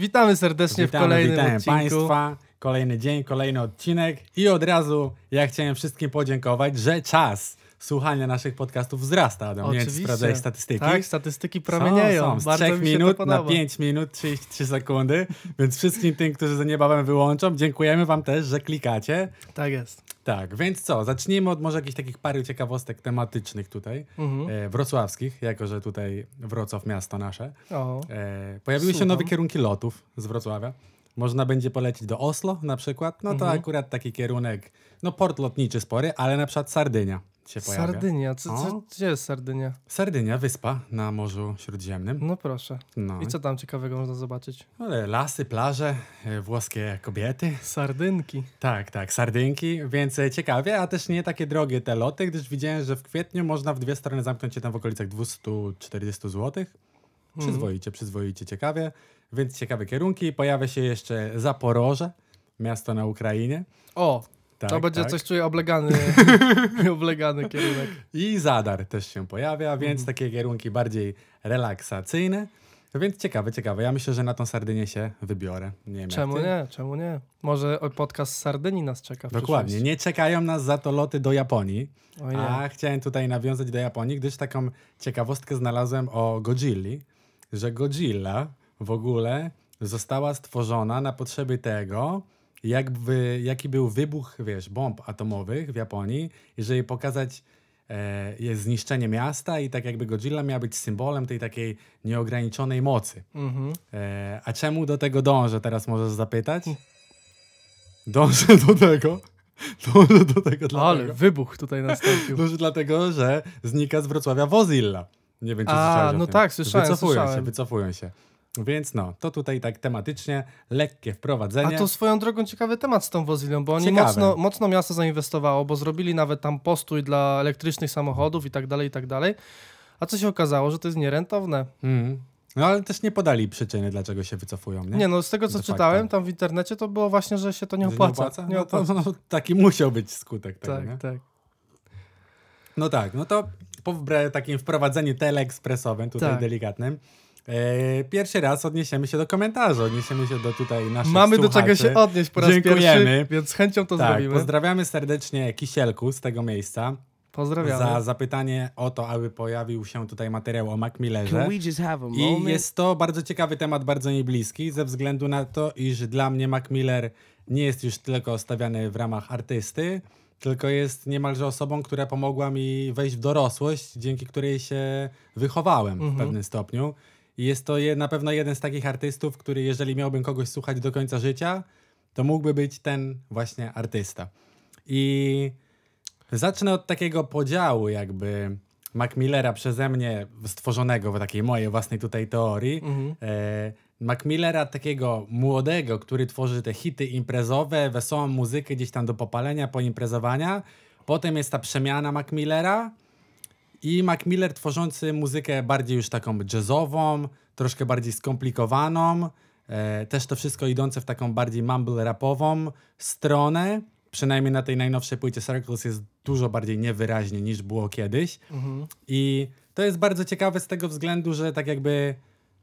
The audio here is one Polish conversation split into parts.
Witamy serdecznie Witamy, w kolejnym witamy odcinku. Państwa. Kolejny dzień, kolejny odcinek. I od razu ja chciałem wszystkim podziękować, że czas słuchania naszych podcastów wzrasta. Adam, nie wiem, czy Oczywiście. sprawdzałeś statystyki. Tak, statystyki pramienieją. Są, są. Z Bardzo 3 mi się minut na podoba. 5 minut 33 sekundy. Więc wszystkim tym, którzy za niebawem wyłączą, dziękujemy Wam też, że klikacie. Tak jest. Tak, więc co, zacznijmy od może jakichś takich paru ciekawostek tematycznych tutaj, Mhm. e, wrocławskich, jako że tutaj Wrocław miasto nasze. O, E, pojawiły się Słucham. nowe kierunki lotów z Wrocławia. Można będzie polecieć do Oslo na przykład. No to Mhm. akurat taki kierunek, no port lotniczy spory, ale na przykład Sardynia się pojawia. Sardynia. Co, co, gdzie jest Sardynia? Sardynia, wyspa na Morzu Śródziemnym. No proszę. No. I co tam ciekawego można zobaczyć? Ale lasy, plaże, e, włoskie kobiety. Sardynki. Tak, tak, sardynki, więc e, ciekawie, a też nie takie drogie te loty, gdyż widziałem, że w kwietniu można w dwie strony zamknąć się tam w okolicach 240 zł. Przyzwoicie, przyzwoicie, ciekawie. Więc ciekawe kierunki. Pojawia się jeszcze Zaporoże, miasto na Ukrainie. O, Tak, to będzie tak. coś czuję oblegany, oblegany kierunek. I Zadar też się pojawia, więc takie kierunki bardziej relaksacyjne. Więc ciekawe, ciekawe. Ja myślę, że na tą Sardynię się wybiorę. Nie wiem, Czemu nie? Czemu nie? Może podcast z Sardynii nas czeka w Dokładnie. Nie czekają nas za to loty do Japonii. A chciałem tutaj nawiązać do Japonii, gdyż taką ciekawostkę znalazłem o Godzilli, że Godzilla w ogóle została stworzona na potrzeby tego, jakby, jaki był wybuch, wiesz, bomb atomowych w Japonii, i żeby pokazać e, jest zniszczenie miasta i tak jakby Godzilla miała być symbolem tej takiej nieograniczonej mocy. Mhm. E, a czemu do tego dążę, teraz możesz zapytać? Dążę do tego, dążę do tego dlatego. Ale wybuch tutaj nastąpił. Noż dlatego, że znika z Wrocławia Wozilla. Nie wiem, czy A, słyszałeś o no tym. tak, słyszałem, Wycofują się, słyszałem. wycofują się. Więc no, to tutaj tak tematycznie, lekkie wprowadzenie. A to swoją drogą ciekawy temat z tą Wozilią, bo oni mocno, mocno miasto zainwestowało, bo zrobili nawet tam postój dla elektrycznych samochodów i tak dalej, i tak dalej. A co się okazało, że to jest nierentowne. Mhm. No ale też nie podali przyczyny, dlaczego się wycofują, nie? Nie, no z tego co czytałem tam w internecie, to było właśnie, że się to nie opłaca. Nie No opłaca. to, no, taki musiał być skutek tego, nie? Tak, tak. No tak, no to po takim wprowadzeniu teleekspresowym, tutaj Tak. delikatnym, pierwszy raz odniesiemy się do komentarzy, odniesiemy się do tutaj naszych Mamy do czego słuchaczy. się odnieść po raz Dziękujemy. pierwszy, więc z chęcią to Tak, zrobimy. pozdrawiamy serdecznie Kisielku z tego miejsca Pozdrawiamy. za zapytanie o to, aby pojawił się tutaj materiał o Mac Millerze. I jest to bardzo ciekawy temat, bardzo mi bliski, ze względu na to, iż dla mnie Mac Miller nie jest już tylko stawiany w ramach artysty, tylko jest niemalże osobą, która pomogła mi wejść w dorosłość, dzięki której się wychowałem w pewnym stopniu. Jest to je, na pewno jeden z takich artystów, który jeżeli miałbym kogoś słuchać do końca życia, to mógłby być ten właśnie artysta. I zacznę od takiego podziału jakby Mac Millera przeze mnie stworzonego w takiej mojej własnej tutaj teorii. E, Mac Millera takiego młodego, który tworzy te hity imprezowe, wesołą muzykę gdzieś tam do popalenia, poimprezowania. Potem jest ta przemiana Mac Millera i Mac Miller tworzący muzykę bardziej już taką jazzową, troszkę bardziej skomplikowaną. E, też to wszystko idące w taką bardziej mumble rapową stronę. Przynajmniej na tej najnowszej płycie Circles jest dużo bardziej niewyraźnie niż było kiedyś. I to jest bardzo ciekawe z tego względu, że tak jakby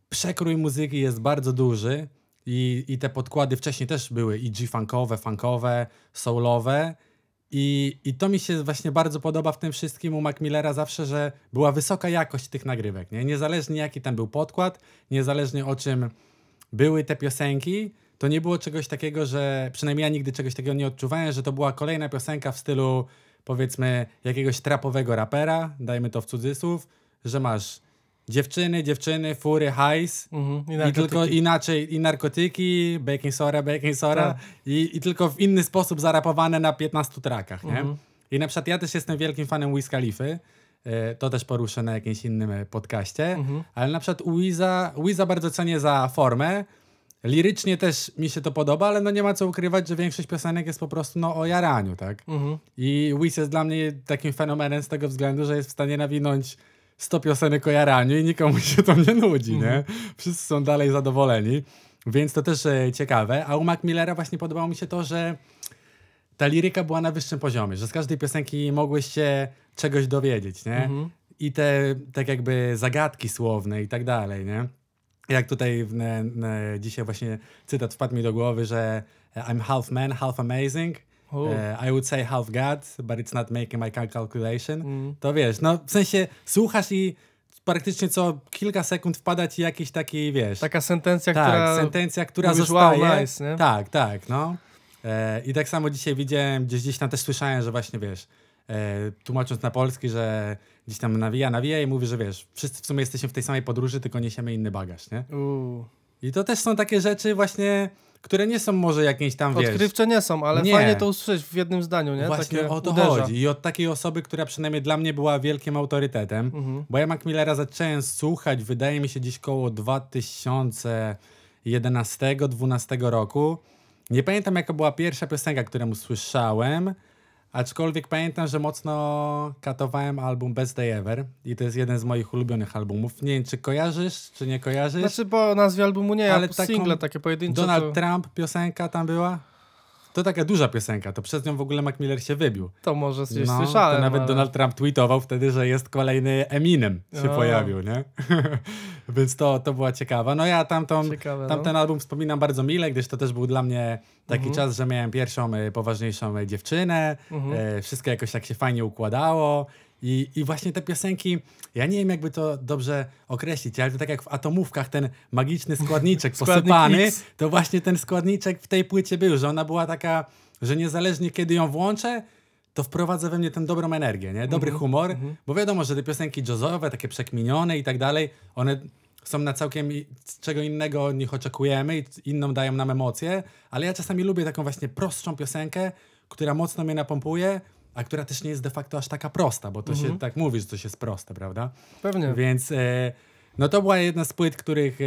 przekrój muzyki jest bardzo duży i, i te podkłady wcześniej też były i G-funkowe, funkowe, soulowe i, i to mi się właśnie bardzo podoba w tym wszystkim u Mac Millera zawsze, że była wysoka jakość tych nagrywek, nie? Niezależnie jaki tam był podkład, niezależnie o czym były te piosenki, to nie było czegoś takiego, że przynajmniej ja nigdy czegoś takiego nie odczuwałem, że to była kolejna piosenka w stylu powiedzmy jakiegoś trapowego rapera, dajmy to w cudzysłów, że masz dziewczyny, dziewczyny, fury, hajs Mhm. I i, tylko inaczej, i narkotyki, baking soda, baking soda Tak. i, i tylko w inny sposób zarapowane na 15 trakach, nie? Mhm. I na przykład ja też jestem wielkim fanem Wiz Khalify, e, to też poruszę na jakimś innym e, podcaście, Mhm. ale na przykład Wiza, Wiza bardzo cenię za formę, lirycznie też mi się to podoba, ale no nie ma co ukrywać, że większość piosenek jest po prostu no o jaraniu, tak? Mhm. I Wiz jest dla mnie takim fenomenem z tego względu, że jest w stanie nawinąć 100 piosenek o jaraniu i nikomu się to nie nudzi, nie? Wszyscy są dalej zadowoleni, więc to też e, ciekawe. A u Mac Millera właśnie podobało mi się to, że ta liryka była na wyższym poziomie, że z każdej piosenki mogłeś się czegoś dowiedzieć, nie? Mhm. I te tak jakby zagadki słowne i tak dalej, nie? jak tutaj w, ne, ne, dzisiaj właśnie cytat wpadł mi do głowy, że I'm half man, half amazing. U. E, I would say half God, but it's not making my cal- calculation. Mm. To wiesz, no w sensie słuchasz i praktycznie co kilka sekund wpada ci jakiś taki, wiesz, Taka sentencja, tak, która... sentencja, która mówisz, zostaje. wow, nice? Tak, tak, no. E, I tak samo dzisiaj widziałem, gdzieś, gdzieś tam też słyszałem, że właśnie, wiesz, e, tłumacząc na polski, że gdzieś tam nawija, nawija i mówi, że wiesz, wszyscy w sumie jesteśmy w tej samej podróży, tylko niesiemy inny bagaż, nie? U. I to też są takie rzeczy właśnie, które nie są może jakieś tam, wiesz... Odkrywcze nie są, ale Nie. fajnie to usłyszeć w jednym zdaniu, nie? Właśnie Takie o to uderza. chodzi. I od takiej osoby, która przynajmniej dla mnie była wielkim autorytetem, Mhm. bo ja Mac Millera zacząłem słuchać, wydaje mi się, gdzieś koło 2011-2012 roku. Nie pamiętam, jaka była pierwsza piosenka, którą słyszałem, aczkolwiek pamiętam, że mocno katowałem album Best Day Ever i to jest jeden z moich ulubionych albumów. Nie wiem, czy kojarzysz, czy nie kojarzysz? Znaczy po nazwie albumu nie, Ale ale taką single takie pojedyncze Donald to, Trump piosenka tam była? To taka duża piosenka, to przez nią w ogóle Mac Miller się wybił. to może gdzieś No, słyszałem. to nawet ale... Donald Trump tweetował wtedy, że jest kolejny Eminem się O. pojawił, nie? Więc to, to była ciekawa. No ja tamtą, Ciekawe, tamten no. album wspominam bardzo mile, gdyż to też był dla mnie taki Mhm. czas, że miałem pierwszą e, poważniejszą e, dziewczynę, Mhm. e, wszystko jakoś tak się fajnie układało. I, I właśnie te piosenki, ja nie wiem jakby to dobrze określić, ale to tak jak w atomówkach ten magiczny składniczek posypany, to właśnie ten składniczek w tej płycie był, że ona była taka, że niezależnie kiedy ją włączę, to wprowadza we mnie tę dobrą energię, nie? dobry Mhm, humor, bo wiadomo, że te piosenki jazzowe, takie przekminione i tak dalej, one są na całkiem czego innego od nich oczekujemy i inną dają nam emocje, ale ja czasami lubię taką właśnie prostszą piosenkę, która mocno mnie napompuje, a która też nie jest de facto aż taka prosta, bo to Mhm. się tak mówi, że coś jest proste, prawda? Pewnie. Więc e, no to była jedna z płyt, których, e,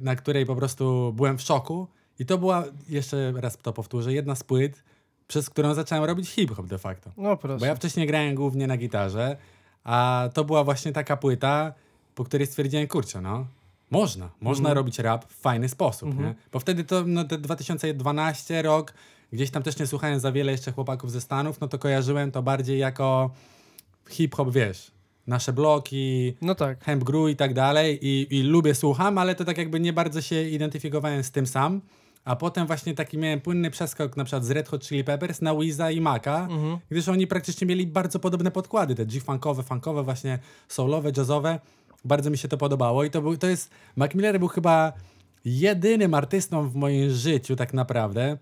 na której po prostu byłem w szoku. I to była, jeszcze raz to powtórzę, jedna z płyt, przez którą zacząłem robić hip-hop de facto. No proszę. Bo ja wcześniej grałem głównie na gitarze, a to była właśnie taka płyta, po której stwierdziłem, kurczę, no, można, można Mhm. robić rap w fajny sposób, nie? Bo wtedy to, no, te 2012 rok, gdzieś tam też nie słuchałem za wiele jeszcze chłopaków ze Stanów, no to kojarzyłem to bardziej jako hip-hop, wiesz, nasze bloki, No tak. Hemp Grew i tak dalej i, i lubię, słucham, ale to tak jakby nie bardzo się identyfikowałem z tym sam. A potem właśnie taki miałem płynny przeskok na przykład z Red Hot Chili Peppers na Wiza i Maka, Mhm. gdyż oni praktycznie mieli bardzo podobne podkłady, te G-funkowe, funkowe, właśnie soulowe, jazzowe. Bardzo mi się to podobało i to, był, to jest, Mac Miller był chyba jedynym artystą w moim życiu tak naprawdę,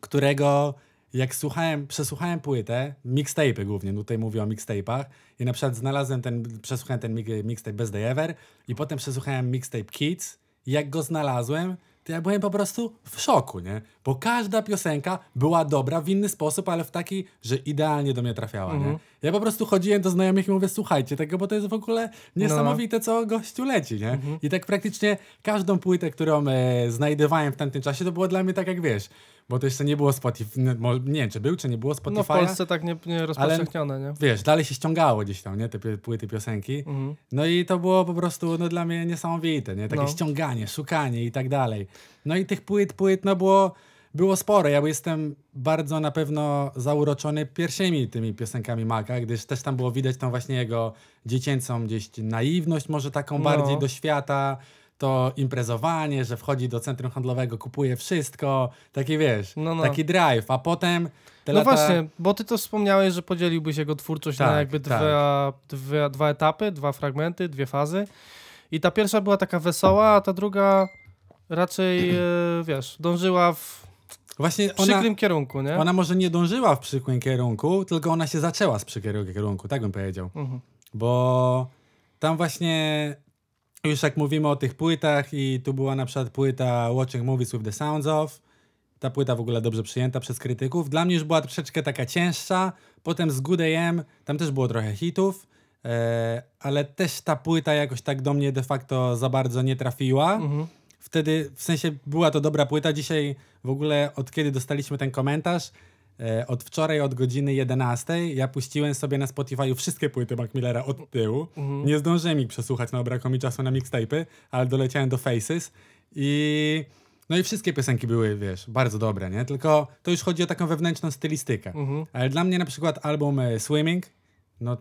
którego jak słuchałem, przesłuchałem płytę, mixtape'y głównie, tutaj mówię o mixtape'ach i na przykład znalazłem ten, przesłuchałem ten mi- mixtape Best Day Ever i potem przesłuchałem mixtape Kids i jak go znalazłem, to ja byłem po prostu w szoku, nie? Bo każda piosenka była dobra w inny sposób, ale w taki, że idealnie do mnie trafiała, nie? Ja po prostu chodziłem do znajomych i mówię, słuchajcie tego, bo to jest w ogóle niesamowite, co gościu leci, nie? I tak praktycznie każdą płytę, którą e, znajdowałem w tamtym czasie, to było dla mnie tak jak wiesz, bo to jeszcze nie było Spotify, nie, wiem, czy był, czy nie było Spotify'a. No w Polsce tak nie, nie rozpowszechnione, nie? Wiesz, dalej się ściągało gdzieś tam, nie? Te płyty, piosenki. Mhm. No i to było po prostu no, dla mnie niesamowite, nie? Takie No. ściąganie, szukanie i tak dalej. No i tych płyt, płyt, no było, było sporo. Ja jestem bardzo na pewno zauroczony pierwszymi tymi piosenkami Maka, gdyż też tam było widać tą właśnie jego dziecięcą gdzieś naiwność, może taką No. bardziej do świata, to imprezowanie, że wchodzi do centrum handlowego, kupuje wszystko, taki wiesz, No, no. taki drive, a potem te No lata... właśnie, bo ty to wspomniałeś, że podzieliłbyś jego twórczość na Tak, jakby tak. dwa, dwa, dwa etapy, dwa fragmenty, dwie fazy. I ta pierwsza była taka wesoła, a ta druga raczej, e, wiesz, dążyła w Właśnie ona, przykrym kierunku, nie? Ona może nie dążyła w przykrym kierunku, tylko ona się zaczęła z przykrego kierunku, tak bym powiedział. Mhm. Bo tam właśnie, już jak mówimy o tych płytach i tu była na przykład płyta Watching Movies with the Sounds of, ta płyta w ogóle dobrze przyjęta przez krytyków. Dla mnie już była troszeczkę taka cięższa, potem z Good AM, tam też było trochę hitów, e, ale też ta płyta jakoś tak do mnie de facto za bardzo nie trafiła. Mhm. Wtedy, w sensie, była to dobra płyta. Dzisiaj w ogóle, od kiedy dostaliśmy ten komentarz, od wczoraj od godziny 11 ja puściłem sobie na Spotify wszystkie płyty Mac Millera od tyłu. Mhm. Nie zdążyłem ich przesłuchać, no brakło mi czasu na mixtape'y, ale doleciałem do Faces i... No i wszystkie piosenki były, wiesz, bardzo dobre, nie? Tylko to już chodzi o taką wewnętrzną stylistykę. Mhm. Ale dla mnie na przykład album e, Swimming, no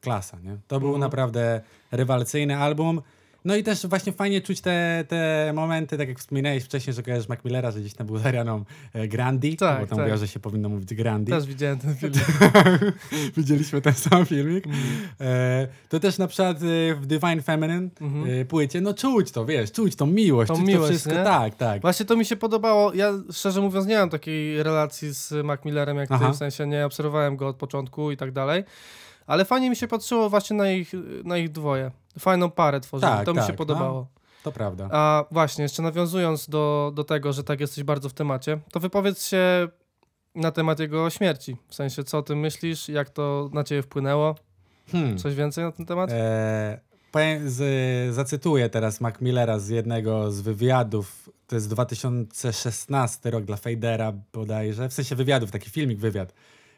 klasa, nie? To był Mhm. naprawdę rewelacyjny album. No i też właśnie fajnie czuć te, te momenty, tak jak wspominałeś wcześniej, że kojarzysz Mac Millera, że gdzieś tam był z Arianą e, Grandi, Tak, bo tam tak. mówiła, że się powinno mówić Grandi. Też widziałem ten film. Widzieliśmy ten sam filmik. Mm. E, to też na przykład e, w Divine Feminine Mhm. e, płycie, no czuć to, wiesz, czuć tą miłość, Tą czuć miłość, to wszystko, nie? tak, tak. Właśnie to mi się podobało. Ja szczerze mówiąc nie mam takiej relacji z Mac Millerem jak ty, Aha. w sensie nie obserwowałem go od początku i tak dalej. Ale fajnie mi się patrzyło właśnie na ich, na ich dwoje. Fajną parę tworzyli, Tak, to mi tak, się no. podobało. To prawda. A właśnie, jeszcze nawiązując do, do tego, że tak jesteś bardzo w temacie, to wypowiedz się na temat jego śmierci. W sensie, co ty myślisz, jak to na ciebie wpłynęło? Hmm. Coś więcej na ten temat? E, powiem, z, zacytuję teraz Mac Millera z jednego z wywiadów. To jest 2016 rok dla Fadera bodajże. W sensie wywiadów, taki filmik wywiad,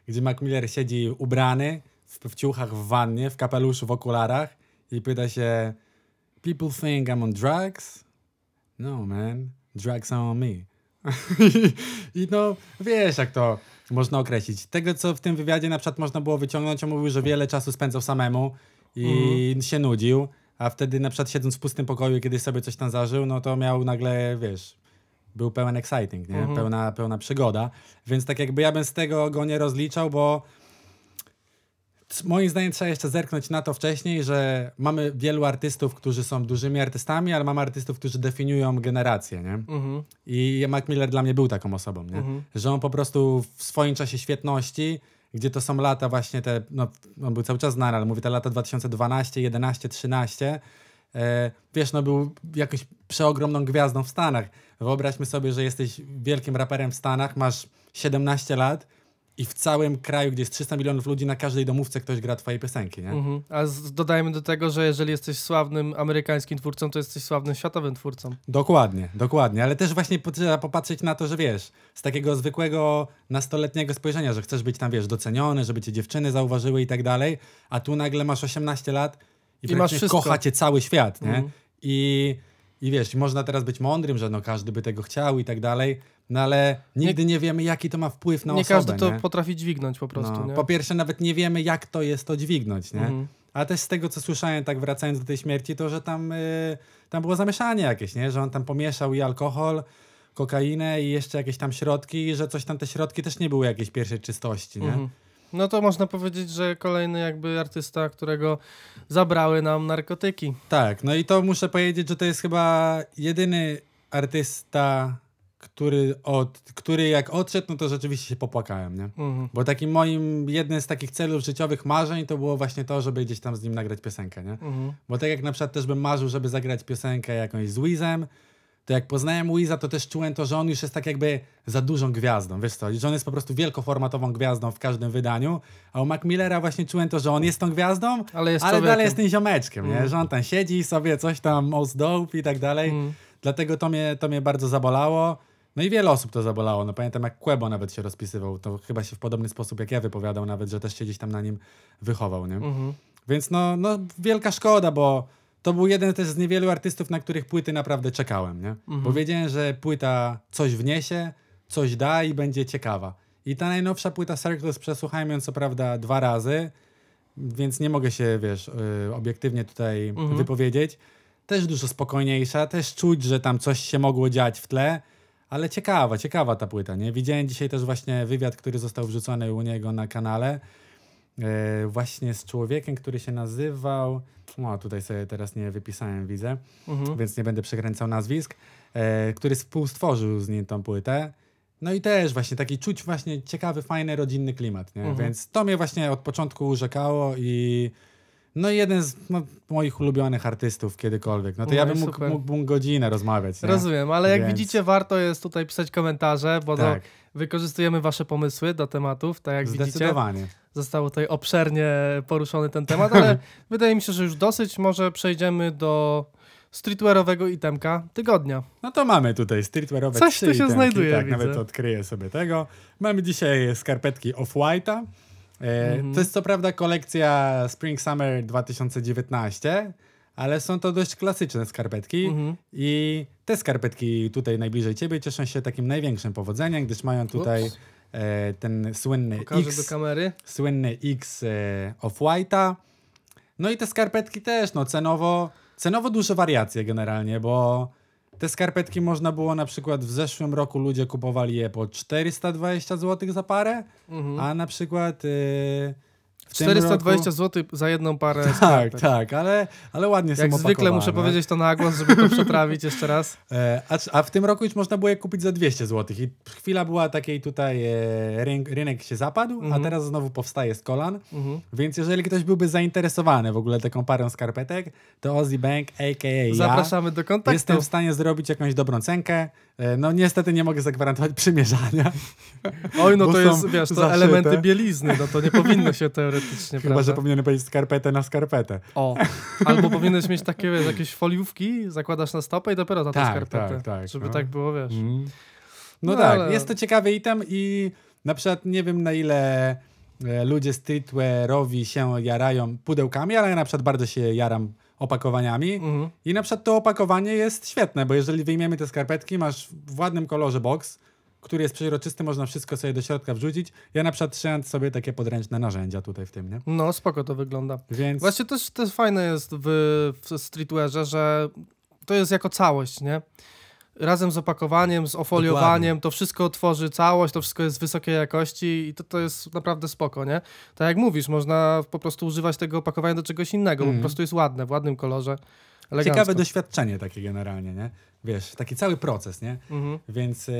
gdzie Mac Miller siedzi ubrany w, ciuchach w wannie, w kapeluszu, w okularach i pyta się People think I'm on drugs? No man, drugs are on me. I no, wiesz jak to można określić. Tego, co w tym wywiadzie na przykład można było wyciągnąć, on mówił, że wiele czasu spędzał samemu i się nudził, a wtedy na przykład siedząc w pustym pokoju, kiedy sobie coś tam zażył, no to miał nagle, wiesz, był pełen exciting, nie? Mhm. Pełna, pełna przygoda. Więc tak jakby ja bym z tego go nie rozliczał, bo moim zdaniem trzeba jeszcze zerknąć na to wcześniej, że mamy wielu artystów, którzy są dużymi artystami, ale mamy artystów, którzy definiują generację, nie? Mhm, I Mac Miller dla mnie był taką osobą, nie? mhm. Że on po prostu w swoim czasie świetności, gdzie to są lata właśnie te, no on był cały czas znany, ale mówię te lata 2012, 11, 13, e, wiesz, no był jakąś przeogromną gwiazdą w Stanach. Wyobraźmy sobie, że jesteś wielkim raperem w Stanach, masz 17 lat i w całym kraju, gdzie jest 300 milionów ludzi, na każdej domówce ktoś gra twoje piosenki, nie? Mhm. A z, dodajmy do tego, że jeżeli jesteś sławnym amerykańskim twórcą, to jesteś sławnym światowym twórcą. Dokładnie, dokładnie, ale też właśnie trzeba popatrzeć na to, że wiesz, z takiego zwykłego nastoletniego spojrzenia, że chcesz być tam, wiesz, doceniony, żeby cię dziewczyny zauważyły i tak dalej, a tu nagle masz 18 lat i, I masz wszystko. kocha cię cały świat, nie? Mhm. I, I wiesz, można teraz być mądrym, że no każdy by tego chciał i tak dalej, no ale nigdy nie, wiemy, jaki to ma wpływ na nie osobę, każdy to nie? potrafi dźwignąć po prostu, no, nie? Po pierwsze, nawet nie wiemy, jak to jest to dźwignąć, nie? Mhm. A też z tego, co słyszałem, tak wracając do tej śmierci, to, że tam, y, tam było zamieszanie jakieś, nie? Że on tam pomieszał i alkohol, kokainę i jeszcze jakieś tam środki, i że coś tam te środki też nie były jakiejś pierwszej czystości, nie? Mhm. No to można powiedzieć, że kolejny jakby artysta, którego zabrały nam narkotyki. Tak, no i to muszę powiedzieć, że to jest chyba jedyny artysta, który, od, który jak odszedł, no to rzeczywiście się popłakałem, nie? Mhm. Bo takim moim, jednym z takich celów życiowych marzeń to było właśnie to, żeby gdzieś tam z nim nagrać piosenkę, nie? Mhm. Bo tak jak na przykład też bym marzył, żeby zagrać piosenkę jakąś z Wizem, to jak poznałem Wiza, to też czułem to, że on już jest tak jakby za dużą gwiazdą, wiesz co, że on jest po prostu wielkoformatową gwiazdą w każdym wydaniu, a u Mac Millera właśnie czułem to, że on jest tą gwiazdą, Ale jest ale dalej jest tym ziomeczkiem, nie? Mm. że on tam siedzi i sobie coś tam most dope i tak dalej, Mhm. dlatego to mnie, to mnie bardzo zabolało. No i wiele osób to zabolało. No pamiętam jak Quebo nawet się rozpisywał, to chyba się w podobny sposób jak ja wypowiadał nawet, że też się gdzieś tam na nim wychował, nie? Mhm. Więc no, no wielka szkoda, bo to był jeden też z niewielu artystów, na których płyty naprawdę czekałem, nie? Bo wiedziałem, że płyta coś wniesie, coś da i będzie ciekawa. I ta najnowsza płyta Circles przesłuchałem ją co prawda dwa razy, więc nie mogę się, wiesz, y, obiektywnie tutaj Mhm. wypowiedzieć. Też dużo spokojniejsza, też czuć, że tam coś się mogło dziać w tle, ale ciekawa, ciekawa ta płyta, nie? Widziałem dzisiaj też właśnie wywiad, który został wrzucony u niego na kanale, właśnie z człowiekiem, który się nazywał, o tutaj sobie teraz nie wypisałem, widzę, Mhm. więc nie będę przekręcał nazwisk, e, który współstworzył z nim tą płytę. No i też właśnie taki czuć właśnie ciekawy, fajny, rodzinny klimat, nie? Mhm. Więc to mnie właśnie od początku urzekało i no jeden z no, moich ulubionych artystów kiedykolwiek. No to No ja bym mógł, mógłbym godzinę rozmawiać, nie? Rozumiem, ale jak Więc- widzicie, warto jest tutaj pisać komentarze, bo Tak, no, wykorzystujemy wasze pomysły do tematów, tak jak widzicie. zdecydowanie. Został tutaj obszernie poruszony ten temat, ale wydaje mi się, że już dosyć. Może przejdziemy do streetwearowego itemka tygodnia. No to mamy tutaj streetwearowe Coś tu się itemki, znajduje, Tak, widzę. nawet odkryję sobie tego. Mamy dzisiaj skarpetki Off-White'a. E, Mhm. To jest co prawda kolekcja Spring Summer 2019, ale są to dość klasyczne skarpetki Mhm. i te skarpetki tutaj najbliżej ciebie cieszą się takim największym powodzeniem, gdyż mają tutaj e, ten słynny Pokażę X do kamery. słynny X e, Off-White'a. No i te skarpetki też, no cenowo, Cenowo duże wariacje generalnie, bo te skarpetki można było na przykład w zeszłym roku ludzie kupowali je po 420 zł za parę, Mhm. a na przykład tym 420 roku... zł za jedną parę Tak, skarpet. tak, ale, ale ładnie są Jak zwykle muszę powiedzieć to na głos, żeby to przetrawić jeszcze raz. E, A, a w tym roku już można było je kupić za 200 zł. I chwila była takiej tutaj, e, rynek, rynek się zapadł, Mhm. a teraz znowu powstaje z kolan. Mhm. Więc jeżeli ktoś byłby zainteresowany w ogóle taką parą skarpetek, to Ozzy Bank, a.k.a. ja, Zapraszamy do kontaktu. jestem w stanie zrobić jakąś dobrą cenkę. E, No niestety nie mogę zagwarantować przymierzania, Oj, no to jest, wiesz, to zaszyte. elementy bielizny, no to nie powinno się teoretycznie, chyba że prawda? powinienem powiedzieć skarpetę na skarpetę. O, albo powinieneś mieć takie, wiesz, jakieś foliówki, zakładasz na stopę i dopiero na Tak, skarpetę. tak, tak, Żeby no. tak było, wiesz. No, No tak, ale- jest to ciekawy item i na przykład nie wiem na ile e, ludzie streetwearowi się jarają pudełkami, ale ja na przykład bardzo się jaram opakowaniami. Mhm. I na przykład to opakowanie jest świetne, bo jeżeli wyjmiemy te skarpetki, masz w ładnym kolorze box, który jest przeźroczysty, można wszystko sobie do środka wrzucić. Ja na przykład trzymam sobie takie podręczne narzędzia tutaj w tym, nie? No, spoko to wygląda. Więc Właśnie też, też fajne jest w, w streetwearze, że to jest jako całość, nie? Razem z opakowaniem, z ofoliowaniem, to wszystko tworzy całość, to wszystko jest wysokiej jakości i to, to jest naprawdę spoko, nie? Tak jak mówisz, można po prostu używać tego opakowania do czegoś innego, bo Mhm. po prostu jest ładne, w ładnym kolorze. Elegancko. ciekawe doświadczenie takie generalnie, nie? Wiesz, taki cały proces, nie? Mhm. Więc, e,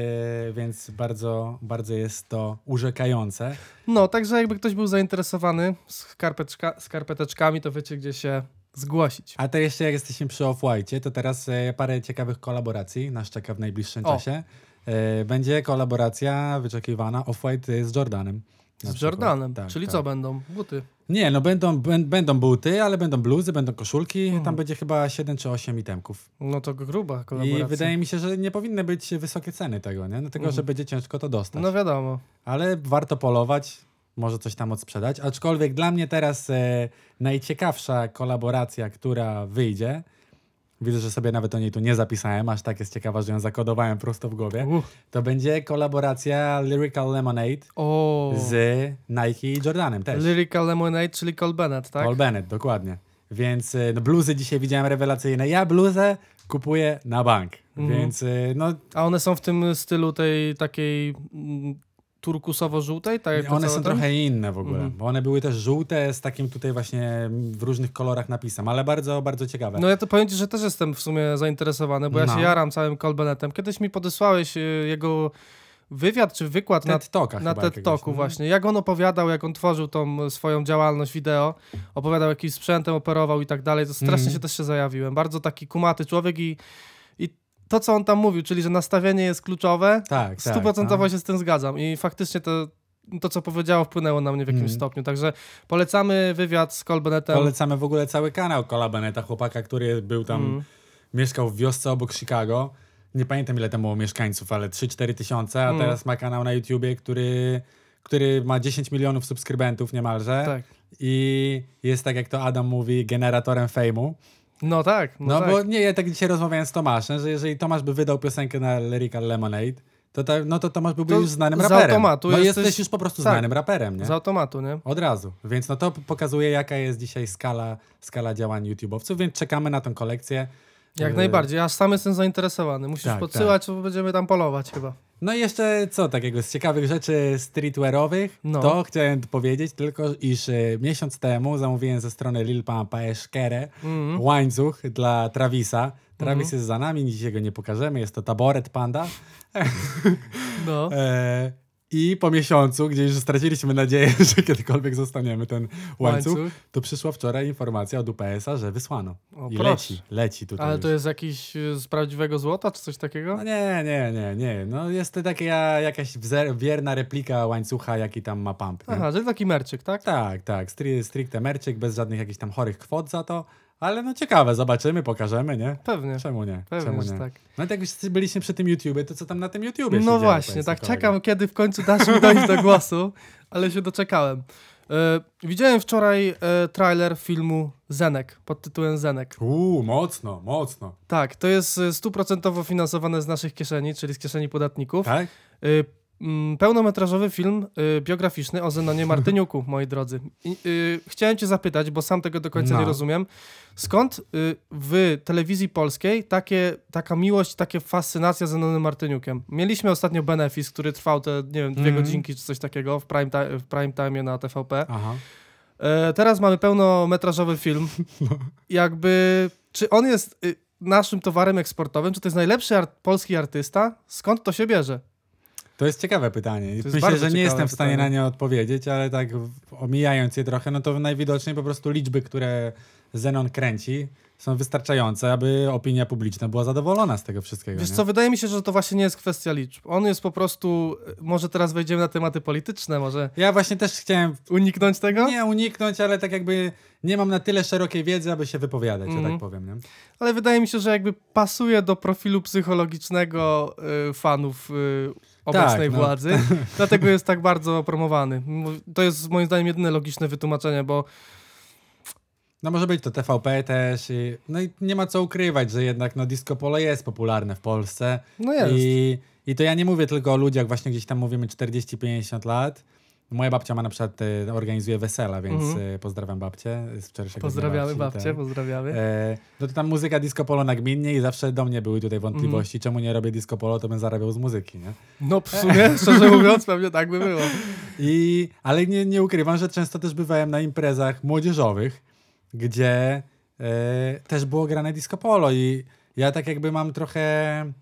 więc bardzo, bardzo jest to urzekające. No, także jakby ktoś był zainteresowany skarpeczka, skarpeteczkami, to wiecie gdzie się zgłosić. A to jeszcze jak jesteśmy przy Off-White, to teraz e, parę ciekawych kolaboracji nas czeka w najbliższym O. czasie. E, będzie kolaboracja wyczekiwana Off-White z Jordanem. Z. Jordanem, Tak, czyli tak. co będą? Buty. Nie, no będą, bę- będą buty, ale będą bluzy, będą koszulki. Mhm. Tam będzie chyba 7 czy 8 itemków. No to gruba kolaboracja. I wydaje mi się, że nie powinny być wysokie ceny tego, nie? Dlatego, Mhm. że będzie ciężko to dostać. No wiadomo. Ale warto polować, może coś tam odsprzedać. Aczkolwiek dla mnie teraz e, najciekawsza kolaboracja, która wyjdzie, widzę, że sobie nawet o niej tu nie zapisałem, aż tak jest ciekawa, że ją zakodowałem prosto w głowie, Uff. to będzie kolaboracja Lyrical Lemonade O, z Nike i Jordanem też. Lyrical Lemonade, czyli Cole Bennett, tak? Paul Bennett, dokładnie. Więc e, no, bluzy dzisiaj widziałem rewelacyjne. Ja bluzę kupuję na bank. Mhm. Więc e, no, A one są w tym stylu tej takiej mm, turkusowo-żółtej? Tak one są tam? trochę inne w ogóle, Mhm. bo one były też żółte z takim tutaj właśnie w różnych kolorach napisem, ale bardzo, bardzo ciekawe. No ja to powiem ci, że też jestem w sumie zainteresowany, bo ja No. się jaram całym Cole Bennettem. Kiedyś mi podesłałeś y, jego wywiad czy wykład na, TED na chyba TED Talku no. właśnie. Jak on opowiadał, jak on tworzył tą swoją działalność wideo, opowiadał jakimś sprzętem, operował i tak dalej, to strasznie Mhm. się też się zajawiłem. Bardzo taki kumaty człowiek i to, co on tam mówił, czyli że nastawienie jest kluczowe, Tak, tak. stuprocentowo no. się z tym zgadzam i faktycznie to, to, co powiedziało, wpłynęło na mnie w jakimś Mhm. stopniu. Także polecamy wywiad z Cole Bennettem. Polecamy w ogóle cały kanał Cola Beneta, chłopaka, który był tam, Mm. mieszkał w wiosce obok Chicago. Nie pamiętam ile tam było mieszkańców, ale 3-4 tysiące, a Mm. teraz ma kanał na YouTubie, który, który ma 10 milionów subskrybentów niemalże. Tak. I jest tak jak to Adam mówi, generatorem fejmu. No tak, no, No, tak. bo nie, ja tak dzisiaj rozmawiałem z Tomaszem, że jeżeli Tomasz by wydał piosenkę na Lyrical Lemonade, to, ta, no to Tomasz byłby To już znanym z raperem. automatu no jesteś- jesteś już po prostu tak. znanym raperem, nie? Z automatu, nie? Od razu. Więc no to pokazuje, jaka jest dzisiaj skala, skala działań YouTube'owców, więc czekamy na tą kolekcję. Jak E, najbardziej, aż sam jestem zainteresowany. Musisz tak, podsyłać, bo będziemy tam polować chyba. No i jeszcze co takiego z ciekawych rzeczy streetwearowych, No. to chciałem powiedzieć tylko, iż e, miesiąc temu zamówiłem ze strony Lil Pampa Eszkerę Mhm. łańcuch dla Travisa. Travis Mhm. jest za nami, dzisiaj go nie pokażemy, jest to taboret panda. No. E, I po miesiącu, gdzie już straciliśmy nadzieję, że kiedykolwiek zostaniemy ten łańcuch, Łańcuch. to przyszła wczoraj informacja od UPS-a, że wysłano. O, I proszę. leci, leci tutaj Ale już. to jest jakiś y, z prawdziwego złota, czy coś takiego? No nie, nie, nie, nie. No jest to taka jakaś wierna replika łańcucha, jaki tam ma pump. nie? Aha, czyli taki merczyk, tak? Tak, tak. Stri- stricte merczyk, bez żadnych jakichś tam chorych kwot za to. Ale no ciekawe, zobaczymy, pokażemy, nie? Pewnie. Czemu nie? Pewnie, Czemu nie? tak. No tak już byliśmy przy tym YouTubie, to co tam na tym YouTubie się No działo, właśnie, tak czekam, kiedy w końcu dasz mi dojść do głosu, ale się doczekałem. E, widziałem wczoraj e, trailer filmu Zenek, pod tytułem Zenek. Uuu, mocno, mocno. Tak, to jest e, stuprocentowo finansowane z naszych kieszeni, czyli z kieszeni podatników. Tak? Pełnometrażowy film y, biograficzny o Zenonie Martyniuku, moi drodzy. I, y, chciałem cię zapytać, bo sam tego do końca No. nie rozumiem. Skąd y, w telewizji polskiej takie, taka miłość, takie fascynacja Zenonem Martyniukiem? Mieliśmy ostatnio Benefis, który trwał te, nie wiem, dwie Mhm. godzinki czy coś takiego w prime, ti- w prime time na TVP. E, teraz mamy pełnometrażowy film. No. Jakby, czy on jest y, naszym towarem eksportowym? Czy to jest najlepszy art- polski artysta? Skąd to się bierze? To jest ciekawe pytanie. jest Myślę, że nie jestem w stanie pytanie. na nie odpowiedzieć, ale tak omijając je trochę, no to najwidoczniej po prostu liczby, które Zenon kręci, są wystarczające, aby opinia publiczna była zadowolona z tego wszystkiego. Wiesz nie? co, wydaje mi się, że to właśnie nie jest kwestia liczb. On jest po prostu, y, może teraz wejdziemy na tematy polityczne, może Ja właśnie też chciałem uniknąć tego? nie uniknąć, ale tak jakby nie mam na tyle szerokiej wiedzy, aby się wypowiadać, że Mhm. tak powiem. Nie? Ale wydaje mi się, że jakby pasuje do profilu psychologicznego y, fanów y, obecnej no. władzy. Dlatego jest tak bardzo promowany. To jest moim zdaniem jedyne logiczne wytłumaczenie, bo No może być to TVP też. I, no i nie ma co ukrywać, że jednak no, disco polo jest popularne w Polsce. no jest. I, I to ja nie mówię tylko o ludziach, właśnie gdzieś tam mówimy 40-50 lat. Moja babcia ma na przykład, e, organizuje wesela, więc Mhm. e, pozdrawiam babcię z wczorajszego Pozdrawiamy babci, babcię, tak. pozdrawiamy. E, no to tam muzyka disco polo nagminnie i zawsze do mnie były tutaj wątpliwości, Mhm. czemu nie robię disco polo, to bym zarabiał z muzyki, nie? No w sumie, szczerze mówiąc, pewnie tak by było. I, ale nie, nie ukrywam, że często też bywałem na imprezach młodzieżowych, gdzie e, też było grane disco polo i ja tak jakby mam trochę...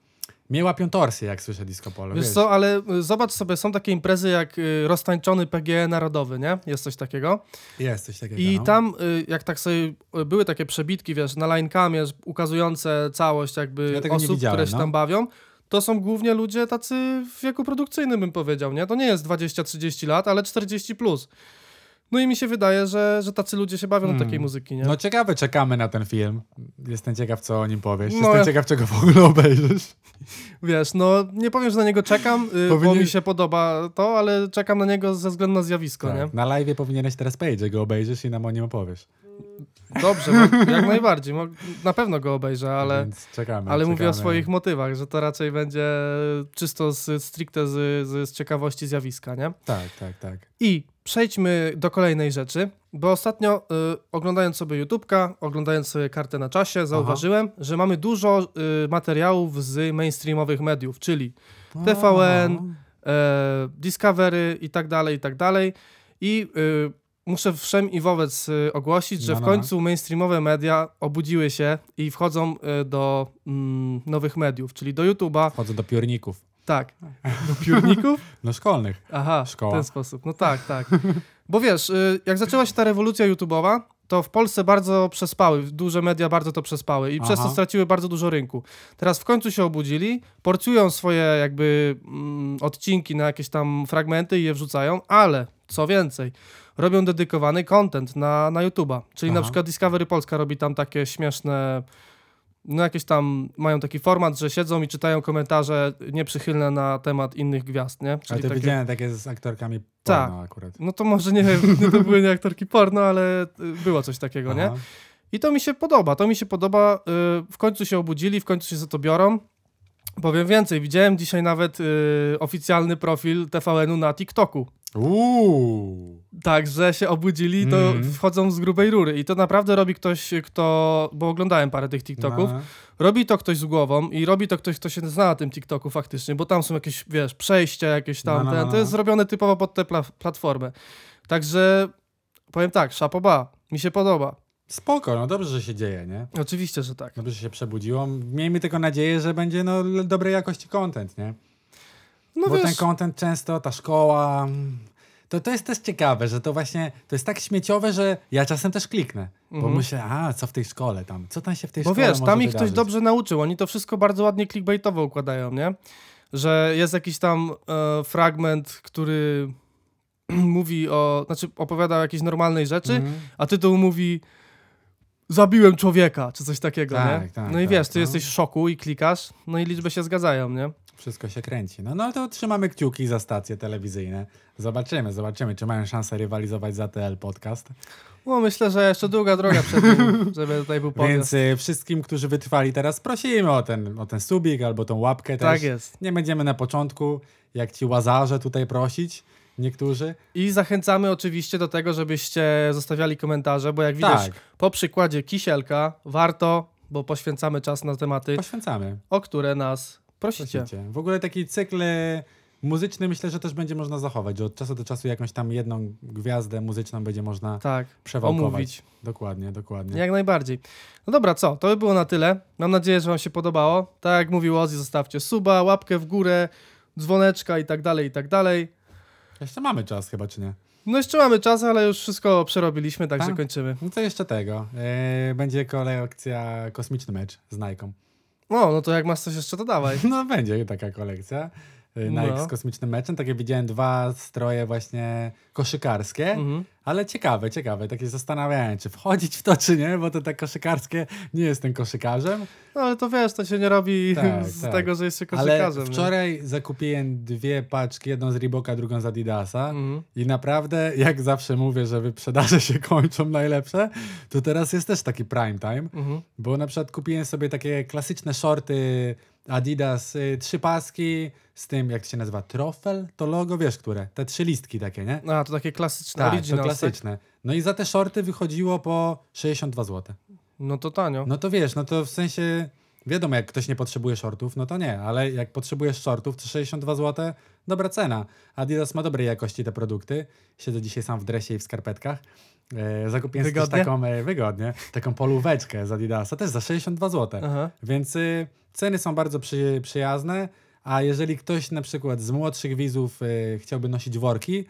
Mnie łapią torsy, jak słyszę disco polo. Wiesz co, ale y, zobacz sobie, są takie imprezy jak y, roztańczony PGE Narodowy, nie? Jest coś takiego. Jest coś takiego. I no. tam, y, jak tak sobie były takie przebitki, wiesz, na linecamie ukazujące całość jakby Ja osób, które się no. tam bawią, to są głównie ludzie tacy w wieku produkcyjnym, bym powiedział, nie? To nie jest 20-30 lat, ale 40 plus. No i mi się wydaje, że, że tacy ludzie się bawią Hmm. do takiej muzyki, nie? No ciekawe, czekamy na ten film. Jestem ciekaw, co o nim powiesz. No, Jestem ja- ciekaw, czego w ogóle obejrzysz. Wiesz, no nie powiem, że na niego czekam, y, bo Powinien- mi się podoba to, ale czekam na niego ze względu na zjawisko, nie? Tak. Na live powinieneś teraz powiedzieć, że go obejrzysz i nam o nim opowiesz. Dobrze, jak najbardziej. Na pewno go obejrzę, ale, Więc czekamy. ale mówię o czekamy. swoich motywach, że to raczej będzie czysto z, stricte z, z ciekawości zjawiska, nie? Tak, tak, tak. I przejdźmy do kolejnej rzeczy, bo ostatnio y, oglądając sobie YouTube'ka, oglądając sobie kartę na czasie, zauważyłem, że mamy dużo y, materiałów z mainstreamowych mediów, czyli TVN, e, Discovery i tak dalej, i tak dalej. I y, muszę wszem i wobec y, ogłosić, że No, w no, końcu mainstreamowe media obudziły się i wchodzą y, do mm, nowych mediów, czyli do YouTube'a, Wchodzę do piórników. Tak, do piórników. No szkolnych. Aha, Szkoła. w ten sposób. No tak, tak. Bo wiesz, y, jak zaczęła się ta rewolucja YouTube'owa, to w Polsce bardzo przespały, duże media bardzo to przespały i przez to Aha. straciły bardzo dużo rynku. Teraz w końcu się obudzili, porcują swoje jakby mm, odcinki na jakieś tam fragmenty i je wrzucają, ale co więcej, robią dedykowany content na, na YouTube'a. Czyli na Aha. przykład Discovery Polska robi tam takie śmieszne no jakieś tam mają taki format, że siedzą i czytają komentarze nieprzychylne na temat innych gwiazd, nie? Ale Czyli to takie... widziałem takie z aktorkami Tak. porno akurat. No to może nie, nie to były nie aktorki porno, ale y, było coś takiego, nie? Aha. I to mi się podoba, to mi się podoba. y, W końcu się obudzili, w końcu się za to biorą. Powiem więcej, widziałem dzisiaj nawet y, oficjalny profil TVN-u na TikToku. Uuu. Także się obudzili, to Mhm. wchodzą z grubej rury. I to naprawdę robi ktoś, kto. Bo oglądałem parę tych TikToków. No. Robi to ktoś z głową i robi to ktoś, kto się zna na tym TikToku faktycznie, bo tam są jakieś, wiesz, przejścia jakieś tam. No, no, ten, no, To jest no. zrobione typowo pod tę pla- platformę. Także powiem tak, szapoba, mi się podoba. Spoko, no dobrze, że się dzieje, nie? Oczywiście, że tak. Dobrze, że się przebudziło. Miejmy tylko nadzieję, że będzie no, dobrej jakości content, nie? No Bo wiesz, ten content często, ta szkoła... mm, To, to jest też ciekawe, że to właśnie, to jest tak śmieciowe, że ja czasem też kliknę. Bo Mhm. myślę, a co w tej szkole tam? Co tam się w tej bo szkole wiesz, może tam ich ktoś wydarzyć? dobrze nauczył. Oni to wszystko bardzo ładnie clickbaitowo układają, nie? Że jest jakiś tam e, fragment, który mówi o, znaczy opowiada o jakiejś normalnej rzeczy, Mhm. a tytuł mówi zabiłem człowieka, czy coś takiego, Tak, nie? tak, no i tak, wiesz, ty no. jesteś w szoku i klikasz, no i liczby się zgadzają, nie? Wszystko się kręci. No, no to trzymamy kciuki za stacje telewizyjne. Zobaczymy, zobaczymy, czy mają szansę rywalizować za TL Podcast. No myślę, że jeszcze długa droga przed nim, żeby tutaj był podjazd. Więc y, wszystkim, którzy wytrwali teraz, prosimy o ten, o ten subik albo tą łapkę też. Tak jest. Nie będziemy na początku, jak ci łazarze tutaj prosić, niektórzy. I zachęcamy oczywiście do tego, żebyście zostawiali komentarze, bo jak widać Tak. po przykładzie Kisielka warto, bo poświęcamy czas na tematy, Poświęcamy. o które nas prosicie. Prosicie. W ogóle taki cykl muzyczny myślę, że też będzie można zachować, że od czasu do czasu jakąś tam jedną gwiazdę muzyczną będzie można Tak, przewałkować. omówić. Dokładnie, dokładnie. Jak najbardziej. No dobra, co? To by było na tyle. Mam nadzieję, że Wam się podobało. Tak jak mówił Ozzy, zostawcie suba, łapkę w górę, dzwoneczka i tak dalej, i tak dalej. Jeszcze mamy czas chyba, czy nie? No jeszcze mamy czas, ale już wszystko przerobiliśmy, także Tak? kończymy. No to jeszcze tego. Yy, będzie kolekcja Kosmiczny Mecz z Nike'ą. No, no to jak masz coś jeszcze, to dawaj. No będzie taka kolekcja. Yy, Nike No. z Kosmicznym Meczem. Takie widziałem dwa stroje właśnie koszykarskie. Mhm. Ale ciekawe, ciekawe. Takie zastanawiałem, czy wchodzić w to, czy nie, bo to te koszykarskie, nie jestem koszykarzem. No ale to wiesz, to się nie robi Tak, z tak. tego, że jest się Ale koszykarzem. nie? wczoraj zakupiłem dwie paczki, jedną z Reeboka, drugą z Adidasa. Mhm. I naprawdę, jak zawsze mówię, że wyprzedaże się kończą najlepsze, to teraz jest też taki prime time, Mhm. bo na przykład kupiłem sobie takie klasyczne shorty Adidas, y, trzy paski z tym, jak się nazywa, trofel, to logo, wiesz które? Te trzy listki takie, nie? A, to takie klasyczne, Tak. Klasyczne. No i za te shorty wychodziło po 62 zł. No to tanio. No to wiesz, no to w sensie, wiadomo, jak ktoś nie potrzebuje shortów, no to nie, ale jak potrzebujesz shortów, to 62 zł, dobra cena. Adidas ma dobrej jakości te produkty. Siedzę dzisiaj sam w dresie i w skarpetkach. E, zakupiłem sobie też Wygodnie? taką, e, wygodnie, taką polóweczkę z Adidasa, też za 62 zł. Aha. Więc y, ceny są bardzo przy, przyjazne, a jeżeli ktoś na przykład z młodszych widzów y, chciałby nosić worki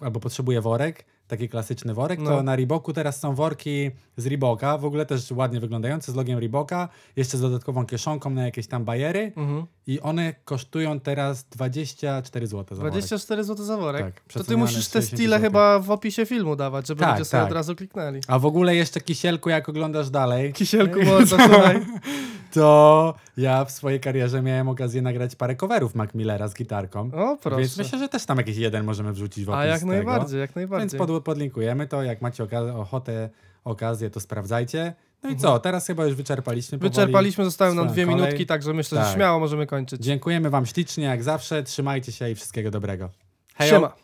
albo potrzebuje worek, taki klasyczny worek, to No. na Reeboku teraz są worki z Reeboka, w ogóle też ładnie wyglądające, z logiem Reeboka, jeszcze z dodatkową kieszonką na jakieś tam bajery Mhm. i one kosztują teraz 24 zł za worek. 24 zł za worek. Tak, to ty musisz te 60 stile chyba w opisie filmu dawać, żeby Tak, ludzie sobie tak. od razu kliknęli. A w ogóle jeszcze Kisielku, jak oglądasz dalej, Kisielku mordo, słuchaj. to ja w swojej karierze miałem okazję nagrać parę coverów Mac Millera z gitarką. O, proszę. Więc myślę, że też tam jakiś jeden możemy wrzucić w opis A jak najbardziej, jak Więc najbardziej. pod, podlinkujemy to, jak macie ochotę, okazję, to sprawdzajcie. No i Mhm. co, teraz chyba już wyczerpaliśmy. powoli Wyczerpaliśmy, zostały nam dwie kolej. minutki, także myślę, że Tak. śmiało możemy kończyć. Dziękujemy wam ślicznie, jak zawsze. Trzymajcie się i wszystkiego dobrego. Siema.